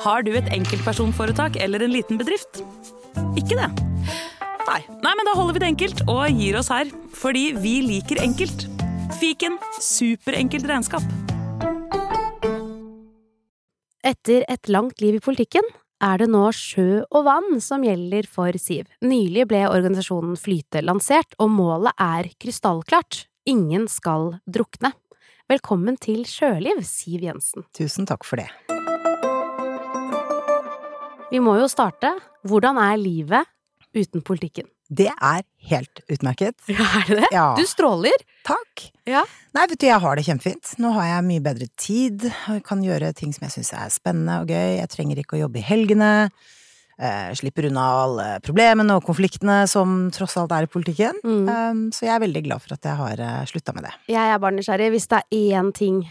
Har du et enkeltpersonforetak eller en liten bedrift? Ikke det? Nei. Nei, men da holder vi det enkelt og gir oss her. Fordi vi liker enkelt. Fiken superenkelt regnskap. Etter et langt liv i politikken er det nå sjø og vann som gjelder for Siv. Nylig ble organisasjonen Flyte lansert, og målet er krystallklart. Ingen skal drukne. Velkommen til Sjøliv, Siv Jensen. Tusen takk for det. Vi må jo starte. Hvordan er livet uten politikken? Det er helt utmerket. Ja, er det det? Ja. Du stråler. Takk. Ja. Nei, vet du, jeg har det kjempefint. Nå har jeg mye bedre tid, og kan gjøre ting som jeg syns er spennende og gøy. Jeg trenger ikke å jobbe i helgene. Eh, slipper unna alle problemene og konfliktene som tross alt er i politikken. Mm. Um, så jeg er veldig glad for at jeg har uh, slutta med det. Jeg er bare nysgjerrig. Hvis det er én ting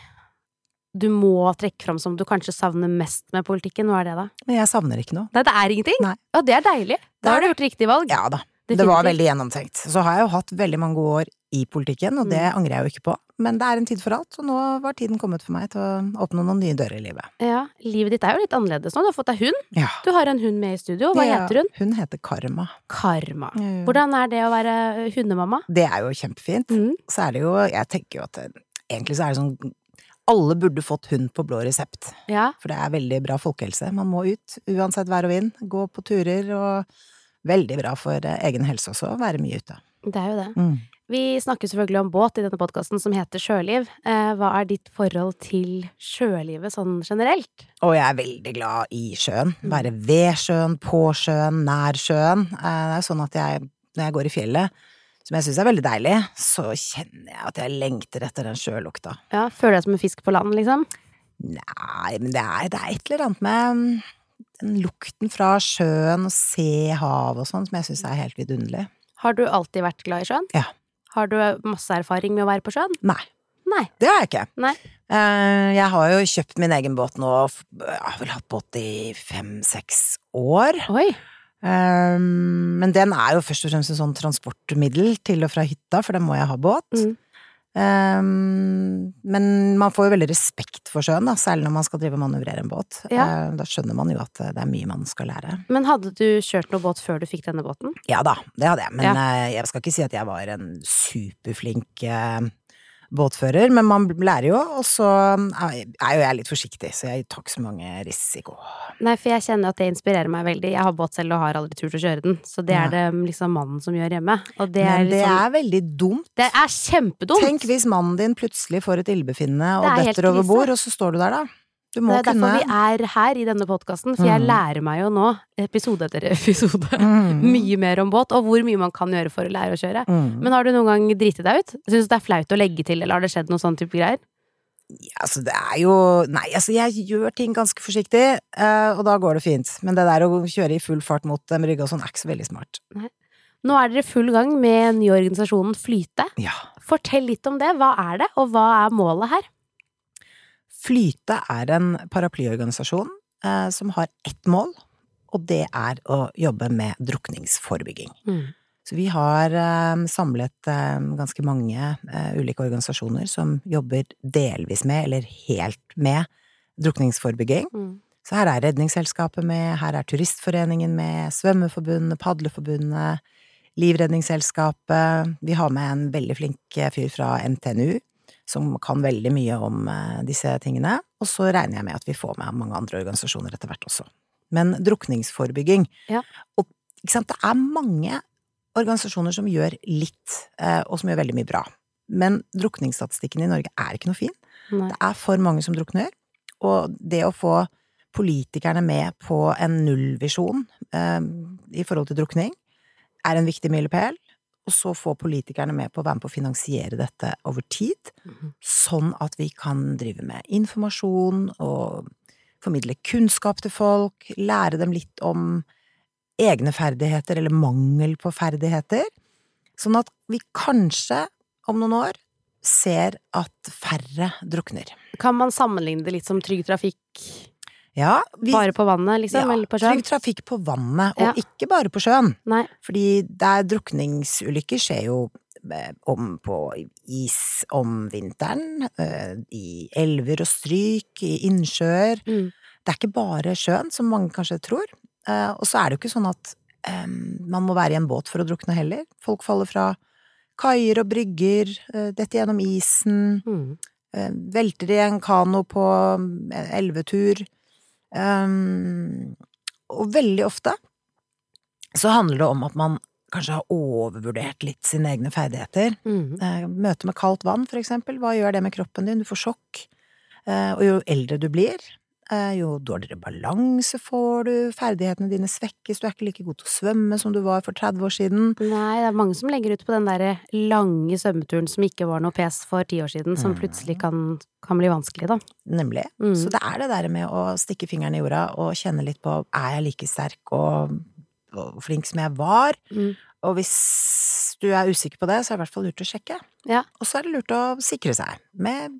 du må trekke fram som du kanskje savner mest med politikken, hva er det da? Men jeg savner ikke noe. Nei, det er ingenting? Nei. Ja, det er deilig. Da har du gjort riktig valg. Ja da. Det var veldig gjennomtenkt. Så har jeg jo hatt veldig mange gode år i politikken, og det Mm. angrer jeg jo ikke på. Men det er en tid for alt, og nå var tiden kommet for meg til å åpne noen nye dører i livet. Ja, Livet ditt er jo litt annerledes nå. Du har fått deg hund. Ja. Du har en hund med i studio. Hva Ja, heter hun? Hun heter Karma. Karma. Mm. Hvordan er det å være hundemamma? Det er jo kjempefint. Mm. Så er det jo Jeg tenker jo at egentlig så er det sånn Alle burde fått hund på blå resept, Ja. for det er veldig bra folkehelse. Man må ut, uansett vær og vind. Gå på turer, og veldig bra for eh, egen helse også, å være mye ute. Det er jo det. Mm. Vi snakker selvfølgelig om båt i denne podkasten som heter Sjøliv. Eh, hva er ditt forhold til sjølivet sånn generelt? Og jeg er veldig glad i sjøen. Være ved sjøen, på sjøen, nær sjøen. Eh, Det er sånn at jeg, når jeg går i fjellet, som jeg syns er veldig deilig, så kjenner jeg at jeg lengter etter den sjølukta. Ja, Føler deg som en fisk på land, liksom? Nei, men det er, det er et eller annet med mm, den lukten fra sjøen og se havet og sånn som jeg syns er helt vidunderlig. Har du alltid vært glad i sjøen? Ja. Har du masse erfaring med å være på sjøen? Nei, Nei. det har jeg ikke. Nei. Eh, Jeg har jo kjøpt min egen båt nå, jeg har vel hatt båt i fem-seks år. Oi. Um, men den er jo først og fremst en sånn transportmiddel til og fra hytta, for da må jeg ha båt. Mm. Um, men man får jo veldig respekt for sjøen, da, særlig når man skal drive og manøvrere en båt. Ja. Uh, da skjønner man jo at uh, det er mye man skal lære. Men hadde du kjørt noe båt før du fikk denne båten? Ja da, det hadde jeg, men Ja. uh, jeg skal ikke si at jeg var en superflink uh, båtfører, men man lærer jo, og så er er jo jeg litt forsiktig, så jeg tar ikke så mange risiko. Nei, for jeg kjenner at det inspirerer meg veldig. Jeg har båt selv og har aldri turt å kjøre den, så det Ja. er det liksom mannen som gjør hjemme. Og det er men det liksom er veldig dumt. Det er kjempedumt! Tenk hvis mannen din plutselig får et ildbefinnende og Det er detter over bord, og så står du der, da. Det er kunne derfor vi er her i denne podkasten, for jeg Mm. lærer meg jo nå, episode etter episode, Mm. mye mer om båt, og hvor mye man kan gjøre for å lære å kjøre. Mm. Men har du noen gang driti deg ut? Syns du det er flaut å legge til, eller har det skjedd noen sånn type greier? Ja, altså, det er jo Nei, altså, jeg gjør ting ganske forsiktig, eh, og da går det fint. Men det der å kjøre i full fart mot en brygge og sånn, er ikke så veldig smart. Nå er dere full gang med den nye organisasjonen Flyte. Ja. Fortell litt om det. Hva er det, og hva er målet her? Flyte er en paraplyorganisasjon eh, som har ett mål, og det er å jobbe med drukningsforebygging. Mm. Så vi har eh, samlet eh, ganske mange eh, ulike organisasjoner som jobber delvis med, eller helt med, drukningsforebygging. Mm. Så her er Redningsselskapet med, her er Turistforeningen med, Svømmeforbundet, Padleforbundet, Livredningsselskapet. Vi har med en veldig flink eh, fyr fra NTNU som kan veldig mye om eh, disse tingene. Og så regner jeg med at vi får med mange andre organisasjoner etter hvert også. Men drukningsforebygging Ja. Og det er mange organisasjoner som gjør litt, eh, og som gjør veldig mye bra. Men drukningsstatistikken i Norge er ikke noe fin. Nei. Det er for mange som drukner, og det å få politikerne med på en nullvisjon eh, i forhold til drukning, er en viktig milepæl. Og så få politikerne med på å være med på å finansiere dette over tid, Mhm. sånn at vi kan drive med informasjon og formidle kunnskap til folk, lære dem litt om egne ferdigheter eller mangel på ferdigheter, sånn at vi kanskje om noen år ser at færre drukner. Kan man sammenligne det litt som Trygg Trafikk Ja, vi, bare på vannet, liksom? ja, eller på sjøen? trygg trafikk på vannet, og Ja. ikke bare på sjøen. Nei. Fordi der drukningsulykker skjer jo eh, om på is om vinteren, eh, i elver og stryk, i innsjøer. Mm. det er ikke bare sjøen, som mange kanskje tror. Eh, og så er det jo ikke sånn at um, man må være i en båt for å drukne heller. Folk faller fra kaier og brygger, detter gjennom isen, Mm. velter i en kano på elvetur. Um, og veldig ofte så handler det om at man kanskje har overvurdert litt sine egne ferdigheter. Mm. Uh, Møte med kaldt vann, for eksempel. Hva gjør det med kroppen din? Du får sjokk. Uh, Og jo eldre du blir, jo dårligere balanse får du, ferdighetene dine svekkes, du er ikke like god til å svømme som du var for 30 år siden. Nei, det er mange som legger ut på den der lange svømmeturen som ikke var noe pes for ti år siden, som Mm. plutselig kan, kan bli vanskelig, da. Nemlig. Mm. Så det er det der med å stikke fingeren i jorda og kjenne litt på er jeg like sterk og, og flink som jeg var? Mm. Og hvis du er usikker på det, så er det i hvert fall lurt å sjekke. Ja. Og så er det lurt å sikre seg med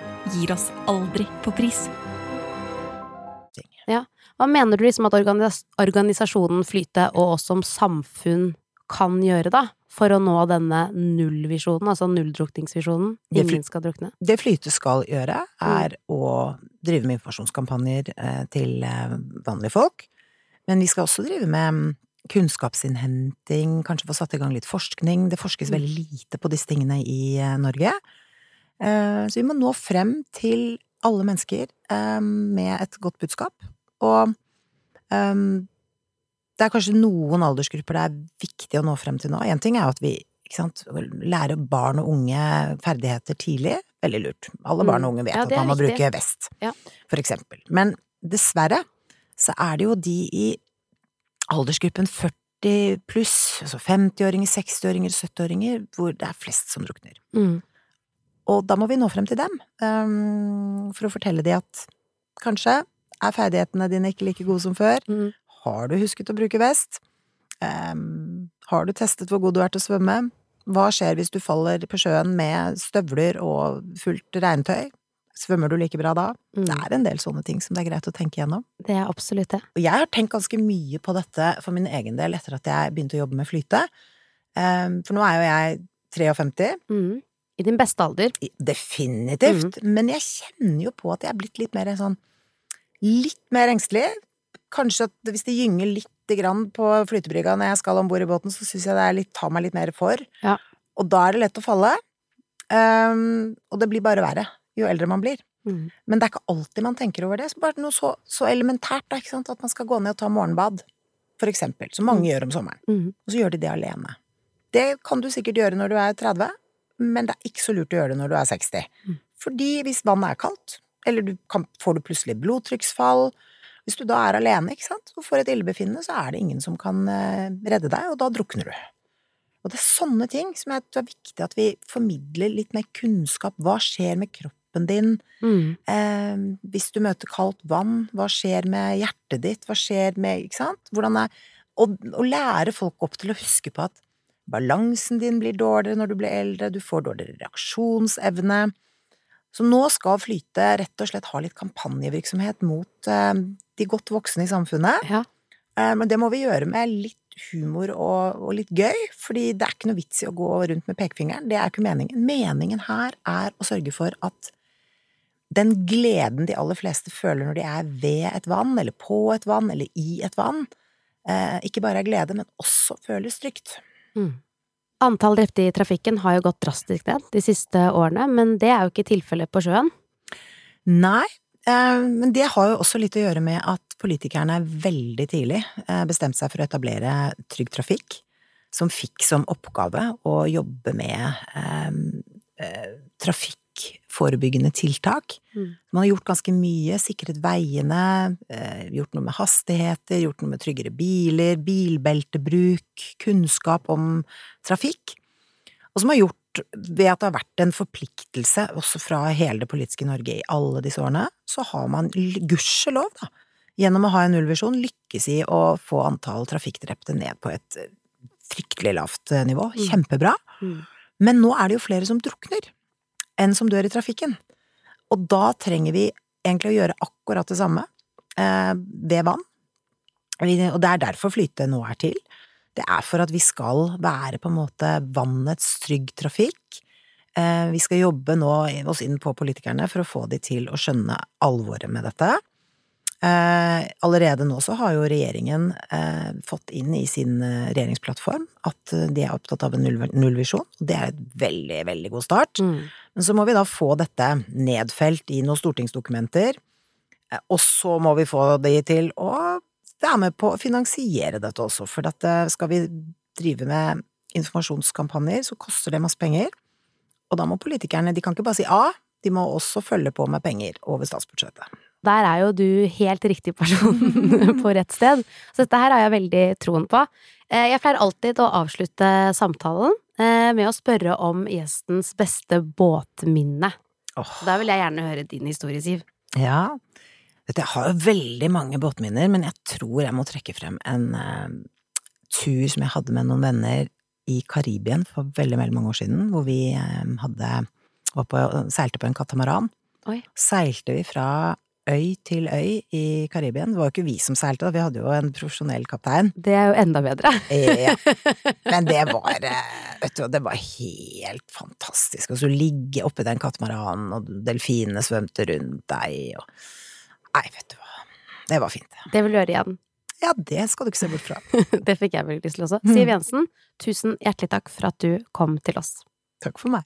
gir oss aldri på pris. Hva mener du liksom at organis organisasjonen Flyte og oss som samfunn kan gjøre, da? For å nå denne nullvisjonen, altså nulldrukningsvisjonen? Det Ingen skal drukne. Det Flyte skal gjøre, er å drive med informasjonskampanjer eh, til eh, vanlige folk. Men vi skal også drive med mm, kunnskapsinnhenting, kanskje få satt i gang litt forskning. Det forskes Mm. veldig lite på disse tingene i eh, Norge. Eh, Så vi må nå frem til alle mennesker eh, med et godt budskap. Og eh, det er kanskje noen aldersgrupper det er viktig å nå frem til nå. En ting er jo at vi sant, lærer barn og unge ferdigheter tidlig. Veldig lurt. Alle barn og unge vet Mm. Ja, at man må riktig. bruke vest, Ja. for eksempel. Men dessverre så er det jo de i aldersgruppen 40 pluss, altså 50-åringer, 60-åringer, 70-åringer, hvor det er flest som drukner. Mm. Og da må vi nå frem til dem, um, for å fortelle dem at kanskje er ferdighetene dine ikke like gode som før. Mm. Har du husket å bruke vest? Um, har du testet hvor god du er til å svømme? Hva skjer hvis du faller på sjøen med støvler og fullt regntøy? Svømmer du like bra da? Mm. Det er en del sånne ting som det er greit å tenke gjennom. Det er absolutt det. Og jeg har tenkt ganske mye på dette for min egen del etter at jeg begynte å jobbe med flyte. Um, for nå er jo jeg 53, Mm. I din beste alder. definitivt, men jeg kjenner jo på at jeg er blitt litt mer sånn Litt mer engstelig. Kanskje at hvis det gynger lite grann på flytebrygga når jeg skal om bord i båten, så syns jeg det er litt, tar meg litt mer for. Ja. Og da er det lett å falle. Um, og det blir bare verre jo eldre man blir. Mm. Men det er ikke alltid man tenker over det. Så bare noe så, så elementært, da, at man skal gå ned og ta morgenbad, for eksempel, som mange gjør om sommeren. Mm. Og så gjør de det alene. Det kan du sikkert gjøre når du er 30, men det er ikke så lurt å gjøre det når du er 60. Mm. Fordi hvis vannet er kaldt, eller du kan, får du plutselig blodtrykksfall Hvis du da er alene ikke sant, og får et illebefinnende, så er det ingen som kan eh, redde deg, og da drukner du. Og det er sånne ting som jeg tror er viktig at vi formidler litt mer kunnskap. Hva skjer med kroppen din? Mm. Eh, hvis du møter kaldt vann, hva skjer med hjertet ditt? Hva skjer med Ikke sant? Hvordan er Å å lære folk opp til å huske på at balansen din blir dårligere når du blir eldre, du får dårligere reaksjonsevne. Så nå skal Flyte rett og slett ha litt kampanjevirksomhet mot eh, de godt voksne i samfunnet. Ja. Eh, men det må vi gjøre med litt humor og, og litt gøy, fordi det er ikke noe vits i å gå rundt med pekefingeren. Det er ikke meningen. Meningen her er å sørge for at den gleden de aller fleste føler når de er ved et vann, eller på et vann, eller i et vann, eh, ikke bare er glede, men også føles trygt. Mm. Antall drepte i trafikken har jo gått drastisk ned de siste årene, men det er jo ikke tilfellet på sjøen. Nei, eh, men det har jo også litt å gjøre med at politikerne veldig tidlig eh, bestemte seg for å etablere Trygg Trafikk, som fikk som oppgave å jobbe med eh, trafikkforebyggende tiltak. Mm. Man har gjort ganske mye, sikret veiene, eh, gjort noe med hastigheter, gjort noe med tryggere biler, bilbeltebruk, kunnskap om trafikk. Og som har gjort, ved at det har vært en forpliktelse også fra hele det politiske Norge i alle disse årene, så har man gudskjelov, da, gjennom å ha en nullvisjon, lykkes i å få antall trafikkdrepte ned på et fryktelig lavt eh, nivå. Mm. Kjempebra. Mm. Men nå er det jo flere som drukner enn som dør i trafikken. Og da trenger vi egentlig å gjøre akkurat det samme eh, ved vann. Og det er derfor flyte nå er til. Det er for at vi skal være på en måte vannets trygg trafikk. Eh, vi skal jobbe nå oss inn på politikerne for å få de til å skjønne alvoret med dette. Eh, allerede nå så har jo regjeringen eh, fått inn i sin eh, regjeringsplattform at de er opptatt av en nullvisjon. Det er et veldig, veldig god start. Mm. Men så må vi da få dette nedfelt i noen stortingsdokumenter, og så må vi få de til å være med på å finansiere dette også, for at eh, skal vi drive med informasjonskampanjer, så koster det masse penger. Og da må politikerne, de kan ikke bare si A, de må også følge på med penger over statsbudsjettet. Der er jo du helt riktig person på rett sted. Så dette her har jeg veldig troen på. Eh, Jeg pleier alltid å avslutte samtalen eh, med å spørre om gjestens beste båtminne. Oh. Da vil jeg gjerne høre din historie, Siv. Ja, jeg har jo veldig mange båtminner, men jeg tror jeg må trekke frem en uh, tur som jeg hadde med noen venner i Karibien for veldig, veldig mange år siden, hvor vi eh, hadde, på, seilte på en katamaran. Oi. Seilte vi fra øy til øy i Karibien. Det var jo ikke vi som seilte, da, vi hadde jo en profesjonell kaptein. Det er jo enda bedre. Ja. Men det var, eh, vet du, det var helt fantastisk. Og så ligge oppi den katamaranen, og delfinene svømte rundt deg, og Nei, vet du hva. Det var fint. Det vil du gjøre igjen. Ja, det skal du ikke se bort fra. Det fikk jeg veldig lyst til også. Mm. Siv Jensen, tusen hjertelig takk for at du kom til oss. Takk for meg.